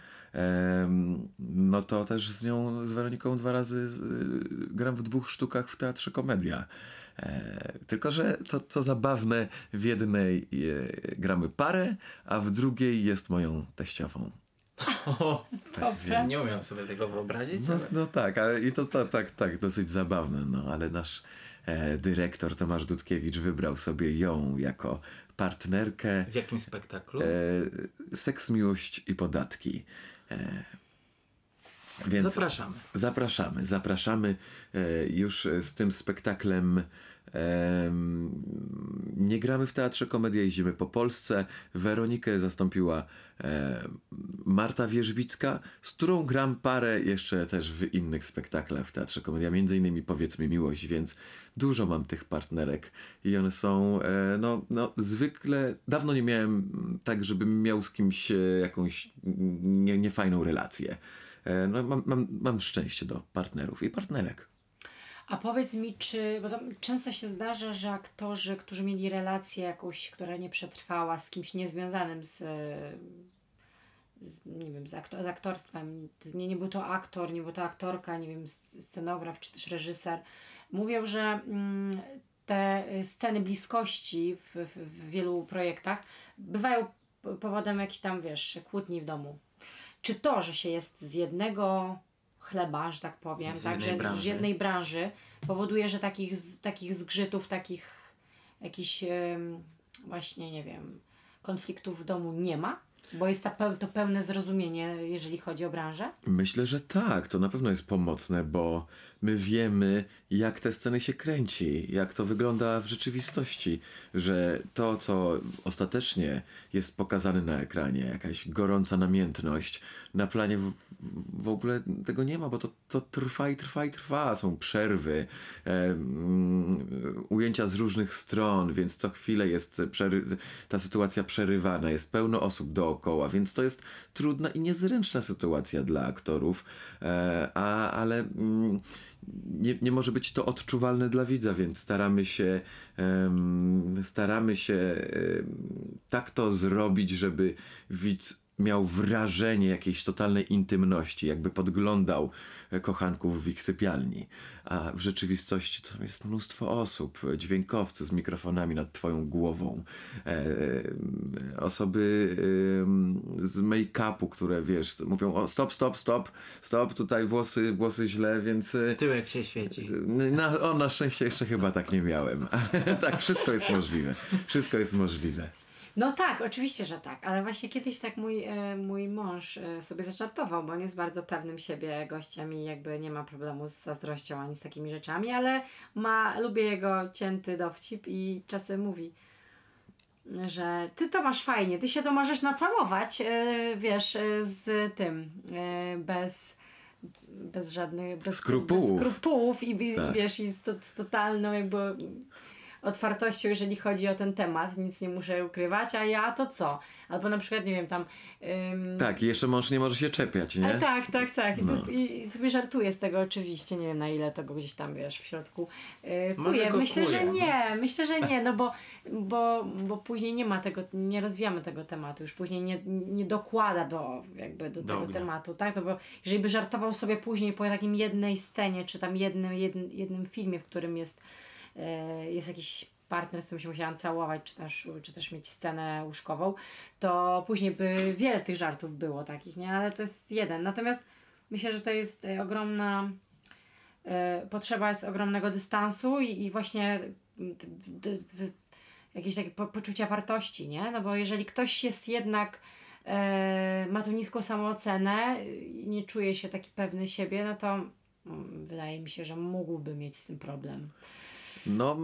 No to też z nią, z Weroniką dwa razy gram w dwóch sztukach w Teatrze Komedia. E, tylko, że to co zabawne, w jednej e, gramy parę, a w drugiej jest moją teściową. O, tak, nie umiem sobie tego wyobrazić. No, no tak, ale i to, to tak, tak, dosyć zabawne, no ale nasz e, dyrektor Tomasz Dudkiewicz wybrał sobie ją jako partnerkę. W jakim spektaklu? E, Seks, miłość i podatki. E, więc zapraszamy. Zapraszamy, zapraszamy e, już z tym spektaklem. Nie gramy w teatrze komedia, jeździmy po Polsce. Weronikę zastąpiła Marta Wierzbicka, z którą gram parę jeszcze też w innych spektaklach w teatrze komedia, między innymi Powiedzmy Miłość, więc dużo mam tych partnerek i one są e, no, no zwykle, dawno nie miałem tak, żebym miał z kimś e, jakąś nie, niefajną relację. E, no, mam, mam, mam szczęście do partnerów i partnerek. A powiedz mi, czy, bo to często się zdarza, że aktorzy, którzy mieli relację jakąś, która nie przetrwała z kimś niezwiązanym z, z nie wiem, z, aktor, z aktorstwem, nie, nie był to aktor, nie była to aktorka, nie wiem, scenograf czy też reżyser, mówią, że mm, te sceny bliskości w, w, w wielu projektach bywają powodem jakichś tam, wiesz, kłótni w domu czy to, że się jest z jednego chleba, że tak powiem, z tak, jednej że branży. z jednej branży powoduje, że takich, z, takich zgrzytów, takich jakichś właśnie, nie wiem, konfliktów w domu nie ma? Bo jest to pełne zrozumienie, jeżeli chodzi o branżę? Myślę, że tak. To na pewno jest pomocne, bo my wiemy, jak te sceny się kręci, jak to wygląda w rzeczywistości, że to, co ostatecznie jest pokazane na ekranie, jakaś gorąca namiętność, na planie w, w ogóle tego nie ma, bo to, to trwa i trwa i trwa. Są przerwy, e, um, ujęcia z różnych stron, więc co chwilę jest przery- ta sytuacja przerywana, jest pełno osób dookoła, więc to jest trudna i niezręczna sytuacja dla aktorów, e, a, ale mm, nie, nie może być to odczuwalne dla widza, więc staramy się um, staramy się um, tak to zrobić, żeby widz miał wrażenie jakiejś totalnej intymności, jakby podglądał e, kochanków w ich sypialni. A w rzeczywistości to jest mnóstwo osób, dźwiękowcy z mikrofonami nad twoją głową, e, e osoby e, z make-upu, które wiesz, mówią o stop, stop, stop, stop, tutaj włosy, włosy źle, więc... E, Tyłek się świeci. Na, o, na szczęście jeszcze chyba tak nie miałem. tak, wszystko jest możliwe. Wszystko jest możliwe. No tak, oczywiście, że tak, ale właśnie kiedyś tak mój, e, mój mąż e, sobie zaczartował, bo on jest bardzo pewnym siebie gościem i jakby nie ma problemu z zazdrością ani z takimi rzeczami, ale ma, lubię jego cięty dowcip i czasem mówi, że ty to masz fajnie, ty się to możesz nacałować, e, wiesz, z tym, bez bez żadnych bez skrupułów, bez skrupułów i, tak. wiesz, i z, to, z totalną jakby otwartością, jeżeli chodzi o ten temat, nic nie muszę ukrywać, a ja to co? Albo na przykład, nie wiem, tam... Ym... Tak, i jeszcze mąż nie może się czepiać, nie? A, tak, tak, tak. No. I, I, sobie żartuję z tego oczywiście, nie wiem na ile tego gdzieś tam, wiesz, w środku yy, kuje. Myślę, kuje. że nie, myślę, że nie, no bo, bo, bo później nie ma tego, nie rozwijamy tego tematu, już później nie, nie dokłada do, jakby do, tego tematu, tak? No bo jeżeli by żartował sobie później po takim jednej scenie, czy tam jednym, jednym, jednym filmie, w którym jest E, jest jakiś partner, z którym się musiałam całować, czy też, czy też mieć scenę łóżkową, to później by wiele tych żartów było takich, nie? Ale to jest jeden. Natomiast myślę, że to jest e, ogromna e, potrzeba jest ogromnego dystansu i, i właśnie jakieś takie po, poczucia wartości, nie? No bo jeżeli ktoś jest jednak e, ma tu niską samoocenę i nie czuje się taki pewny siebie, no to mm, wydaje mi się, że mógłby mieć z tym problem. No,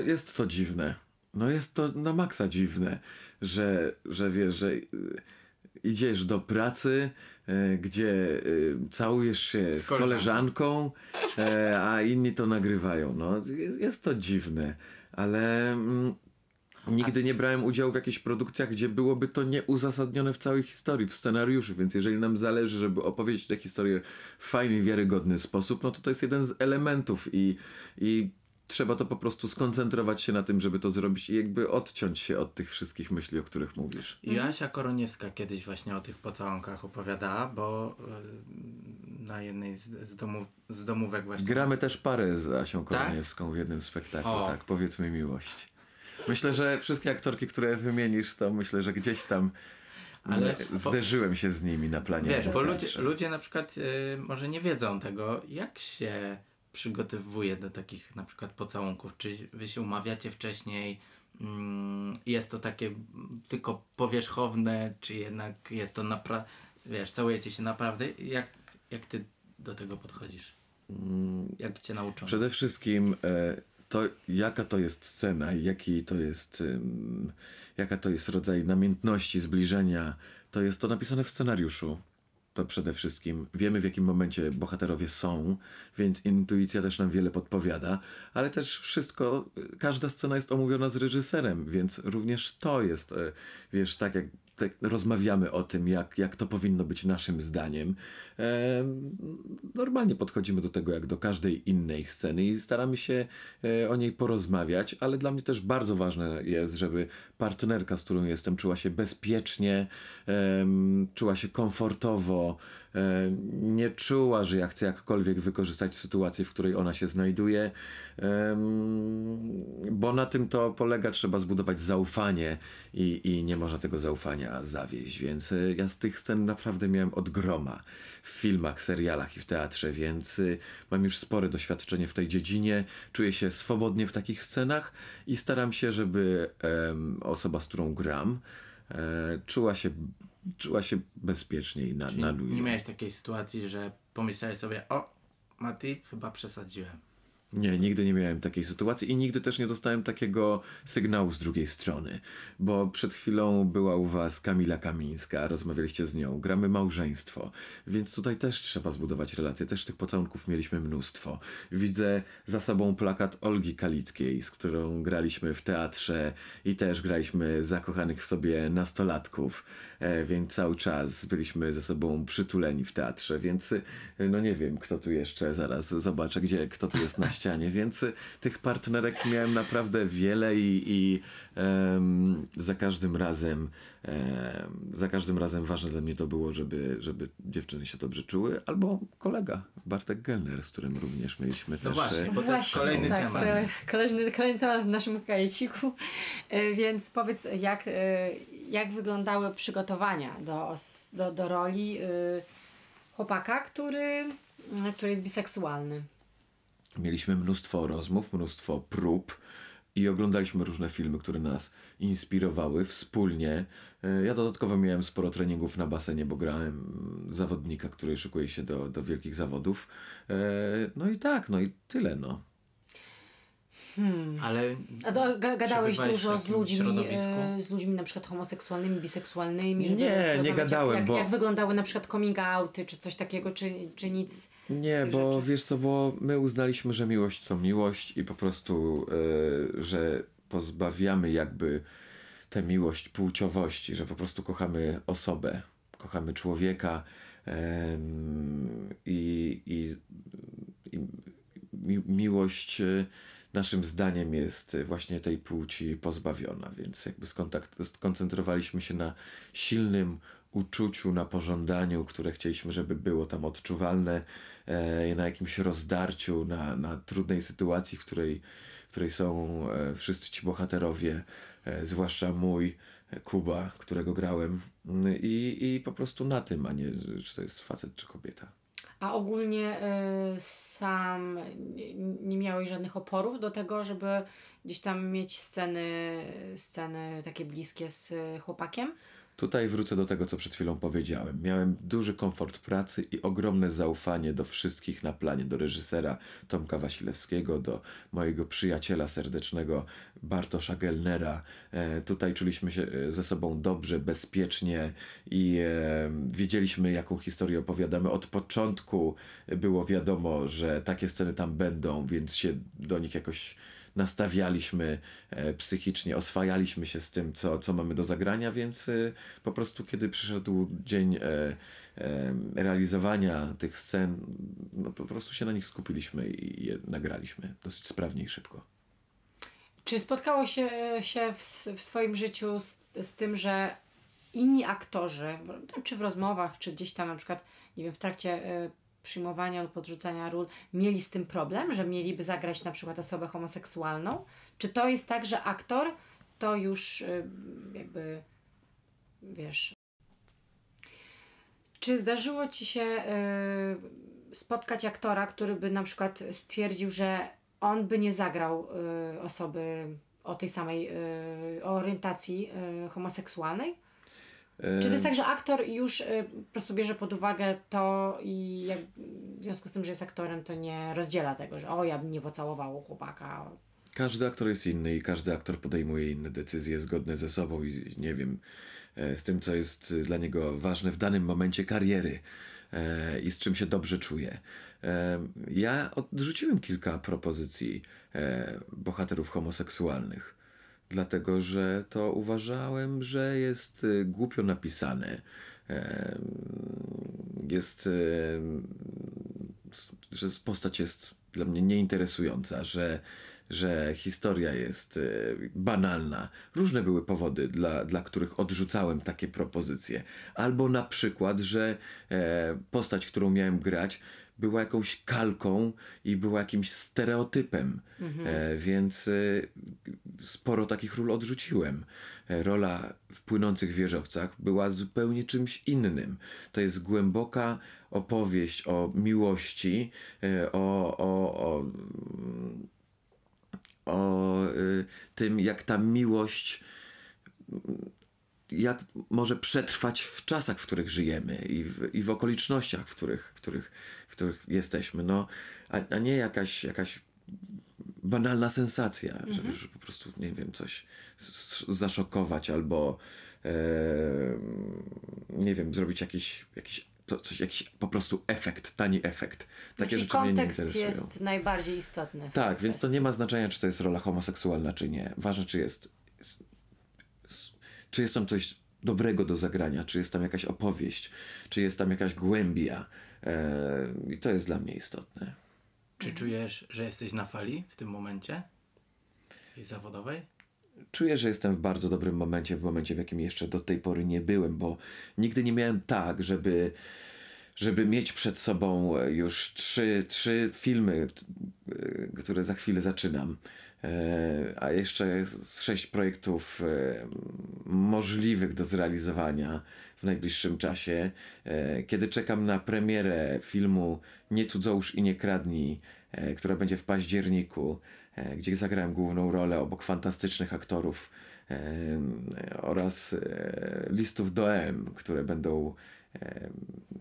e, jest to dziwne. No jest to na maksa dziwne, że, że wiesz, że e, idziesz do pracy, e, gdzie całujesz się z, Z koleżanką, a inni to nagrywają. No, jest, jest to dziwne, ale mm, nigdy nie brałem udziału w jakichś produkcjach, gdzie byłoby to nieuzasadnione w całej historii, w scenariuszu, więc jeżeli nam zależy, żeby opowiedzieć tę historię w fajny, wiarygodny sposób, no to to jest jeden z elementów i, i trzeba to po prostu skoncentrować się na tym, żeby to zrobić i jakby odciąć się od tych wszystkich myśli, o których mówisz. I Asia Koroniewska kiedyś właśnie o tych pocałunkach opowiadała, bo y, na jednej z, z, domów, z domówek właśnie... Gramy też parę z Asią Koroniewską w jednym spektaklu, O. tak, powiedzmy miłość. Myślę, że wszystkie aktorki, które wymienisz, to myślę, że gdzieś tam Ale- Ale zderzyłem się z nimi na planie. Wiesz, bo ludzie, ludzie na przykład y, może nie wiedzą tego, jak się przygotowuje do takich na przykład pocałunków. Czy wy się umawiacie wcześniej? Mm, jest to takie mm, tylko powierzchowne, czy jednak jest to naprawdę, wiesz, całujecie się naprawdę? Jak, jak ty do tego podchodzisz? Jak cię nauczą? Przede wszystkim e, to, jaka to jest scena jaki to jest, jaka to jest rodzaj namiętności, zbliżenia, to jest to napisane w scenariuszu. To przede wszystkim wiemy, w jakim momencie bohaterowie są, więc intuicja też nam wiele podpowiada, ale też wszystko, każda scena jest omówiona z reżyserem, więc również to jest, e, wiesz, tak jak tak rozmawiamy o tym, jak, jak to powinno być naszym zdaniem. E, normalnie podchodzimy do tego jak do każdej innej sceny i staramy się e, o niej porozmawiać, ale dla mnie też bardzo ważne jest, żeby partnerka, z którą jestem, czuła się bezpiecznie, em, czuła się komfortowo, e, nie czuła, że ja chcę jakkolwiek wykorzystać sytuację, w której ona się znajduje, bo na tym to polega, trzeba zbudować zaufanie i, i nie można tego zaufania zawieść, więc e, ja z tych scen naprawdę miałem od groma w filmach, serialach i w teatrze, więc y, mam już spore doświadczenie w tej dziedzinie, czuję się swobodnie w takich scenach i staram się, żeby osoba, z którą gram, e, czuła się, czuła się bezpieczniej na, na luzie. Nie miałeś takiej sytuacji, że pomyślałeś sobie, o, Mati, chyba przesadziłem. Nie, nigdy nie miałem takiej sytuacji i nigdy też nie dostałem takiego sygnału z drugiej strony, bo przed chwilą była u was Kamila Kamińska, rozmawialiście z nią, gramy małżeństwo, więc tutaj też trzeba zbudować relacje, też tych pocałunków mieliśmy mnóstwo. Widzę za sobą plakat Olgi Kalickiej, z którą graliśmy w teatrze i też graliśmy zakochanych w sobie nastolatków, e, więc cały czas byliśmy ze sobą przytuleni w teatrze, więc y, no nie wiem, kto tu jeszcze, zaraz zobaczę, gdzie, kto tu jest na ścianie, więc y, tych partnerek miałem naprawdę wiele i, i em, za każdym razem em, za każdym razem ważne dla mnie to było, żeby, żeby dziewczyny się dobrze czuły, albo kolega Bartek Gelner, z którym również mieliśmy No też właśnie, e, bo to jest kolejny tak, temat. to Kolejny, kolejny temat w naszym kajeciku. E, Więc powiedz, jak, e, jak wyglądały przygotowania do, do, do roli e, chłopaka, który, który jest biseksualny? Mieliśmy mnóstwo rozmów, mnóstwo prób i oglądaliśmy różne filmy, które nas inspirowały wspólnie. E, Ja dodatkowo miałem sporo treningów na basenie, bo grałem zawodnika, który szykuje się do, do wielkich zawodów. E, No i tak, no i tyle, no. Ale A do, ga, gadałeś dużo z ludźmi, e, z ludźmi na przykład homoseksualnymi, biseksualnymi? Nie, nie gadałem, jak, bo- Jak, wyglądały na przykład coming outy, czy coś takiego, czy, czy nic? Nie, bo rzeczy? wiesz co, bo my uznaliśmy, że miłość to miłość i po prostu, e, że pozbawiamy jakby tę miłość płciowości, że po prostu kochamy osobę, kochamy człowieka i, i, i mi, miłość e, naszym zdaniem jest właśnie tej płci pozbawiona, więc jakby skoncentrowaliśmy się na silnym uczuciu, na pożądaniu, które chcieliśmy, żeby było tam odczuwalne, e, na jakimś rozdarciu, na, na trudnej sytuacji, w której, w której są e, wszyscy ci bohaterowie, e, zwłaszcza mój, e, Kuba, którego grałem Mm, i, i po prostu na tym, a nie czy to jest facet czy kobieta. A ogólnie y, sam nie, miałeś żadnych oporów do tego, żeby gdzieś tam mieć sceny, sceny takie bliskie z y, chłopakiem? Tutaj wrócę do tego, co przed chwilą powiedziałem. Miałem duży komfort pracy i ogromne zaufanie do wszystkich na planie, do reżysera Tomka Wasilewskiego, do mojego przyjaciela serdecznego Bartosza Gelnera. E, tutaj czuliśmy się e, ze sobą dobrze, bezpiecznie i e, wiedzieliśmy, jaką historię opowiadamy. Od początku było wiadomo, że takie sceny tam będą, więc się do nich jakoś nastawialiśmy e, psychicznie, oswajaliśmy się z tym, co, co mamy do zagrania, więc e, po prostu kiedy przyszedł dzień e, e, realizowania tych scen, no po prostu się na nich skupiliśmy i je nagraliśmy dosyć sprawnie i szybko. Czy spotkało się, się w, w swoim życiu z, z tym, że inni aktorzy, czy w rozmowach, czy gdzieś tam na przykład, nie wiem, w trakcie y, przyjmowania lub podrzucania ról, mieli z tym problem, że mieliby zagrać na przykład osobę homoseksualną? Czy to jest tak, że aktor to już y, jakby, wiesz... Czy zdarzyło Ci się y, spotkać aktora, który by na przykład stwierdził, że on by nie zagrał y, osoby o tej samej orientacji homoseksualnej? Czy to jest tak, że aktor już y, po prostu bierze pod uwagę to i jak, w związku z tym, że jest aktorem, to nie rozdziela tego, że o, ja bym nie pocałował chłopaka. Każdy aktor jest inny i każdy aktor podejmuje inne decyzje zgodne ze sobą i nie wiem, e, z tym, co jest dla niego ważne w danym momencie kariery e, i z czym się dobrze czuje. E, Ja odrzuciłem kilka propozycji bohaterów homoseksualnych, dlatego że to uważałem, że jest e, głupio napisane. Jest s- że postać jest dla mnie nieinteresująca, że, że historia jest e, banalna. Różne były powody, dla, dla których odrzucałem takie propozycje. Albo na przykład, że e, postać, którą miałem grać, była jakąś kalką i była jakimś stereotypem. E, więc e, sporo takich ról odrzuciłem. E, Rola w płynących wieżowcach była zupełnie czymś innym. To jest głęboka opowieść o miłości, e, o, o, o, o y, tym, jak ta miłość jak może przetrwać w czasach, w których żyjemy i w, i w okolicznościach, w których, w których, w których jesteśmy. No, a, a nie jakaś, jakaś banalna sensacja, że, że po prostu, nie wiem, coś zaszokować albo e, nie wiem, zrobić jakiś, jakiś, to, coś, jakiś po prostu efekt, tani efekt. Takie Czyli rzeczy mnie nie interesują. jest najbardziej istotny. Tak, więc to nie ma znaczenia, czy to jest rola homoseksualna, czy nie. Ważne, czy jest. Czy jest tam coś dobrego do zagrania, czy jest tam jakaś opowieść, czy jest tam jakaś głębia. E, I to jest dla mnie istotne. Czy czujesz, że jesteś na fali w tym momencie? Tej zawodowej? Czuję, że jestem w bardzo dobrym momencie, w momencie, w jakim jeszcze do tej pory nie byłem, bo nigdy nie miałem tak, żeby, żeby mieć przed sobą e, już trzy, trzy filmy, e, które za chwilę zaczynam, e, a jeszcze sześć projektów możliwych do zrealizowania w najbliższym czasie. Kiedy czekam na premierę filmu Nie cudzołóż i nie kradnij, która będzie w październiku, gdzie zagrałem główną rolę obok fantastycznych aktorów oraz listów do M, które będą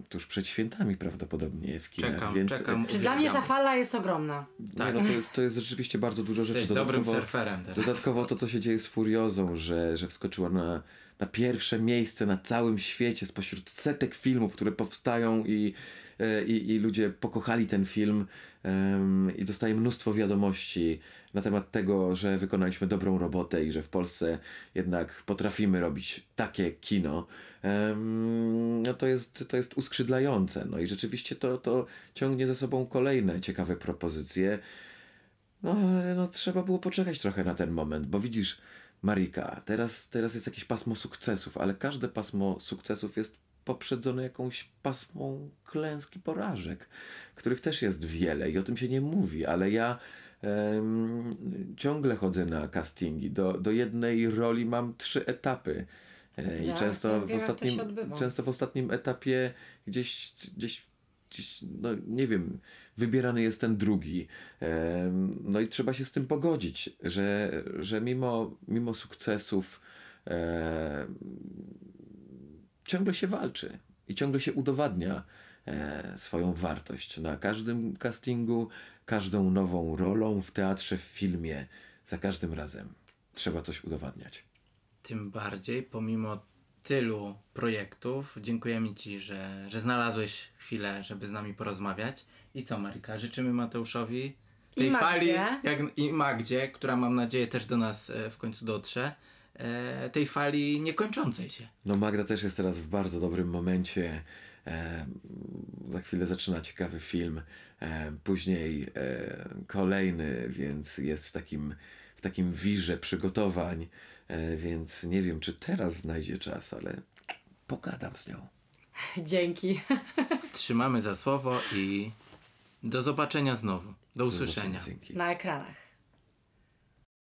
tuż przed świętami prawdopodobnie w kinach. Czekam, więc czekam. Czy dla mnie ta fala jest ogromna. nie, no to, jest, to jest rzeczywiście bardzo dużo rzeczy. Jesteś dobrym Dodatkowo- surferem teraz. Dodatkowo to, co się dzieje z Furiozą, że, że wskoczyła na, na pierwsze miejsce na całym świecie spośród setek filmów, które powstają i, e, i, i ludzie pokochali ten film em, i dostaje mnóstwo wiadomości na temat tego, że wykonaliśmy dobrą robotę i że w Polsce jednak potrafimy robić takie kino. No to jest, to jest uskrzydlające. No i rzeczywiście to, to ciągnie za sobą kolejne ciekawe propozycje. No, no, trzeba było poczekać trochę na ten moment, bo widzisz, Marika, teraz, teraz jest jakieś pasmo sukcesów, ale każde pasmo sukcesów jest poprzedzone jakąś pasmą klęski porażek, których też jest wiele i o tym się nie mówi, ale ja ciągle chodzę na castingi. Do, do jednej roli mam trzy etapy. E, I Ja często w, ostatnim, często w ostatnim etapie gdzieś, gdzieś no nie wiem, wybierany jest ten drugi. No i trzeba się z tym pogodzić, że, że mimo, mimo sukcesów em, ciągle się walczy i ciągle się udowadnia e, swoją wartość na każdym castingu, każdą nową rolą w teatrze, w filmie, za każdym razem trzeba coś udowadniać. Tym bardziej, pomimo tylu projektów, dziękujemy Ci, że, że znalazłeś chwilę, żeby z nami porozmawiać. I co, Marika? Życzymy Mateuszowi tej I fali, jak, i Magdzie, która mam nadzieję też do nas e, w końcu dotrze, e, tej fali niekończącej się. No Magda też jest teraz w bardzo dobrym momencie. E, za chwilę zaczyna ciekawy film, e, później e, kolejny, więc jest w takim, w takim wirze przygotowań, e, więc nie wiem, czy teraz znajdzie czas, ale pogadam z nią. Dzięki. Trzymamy za słowo i do zobaczenia znowu. Do usłyszenia. Dzięki. Na ekranach.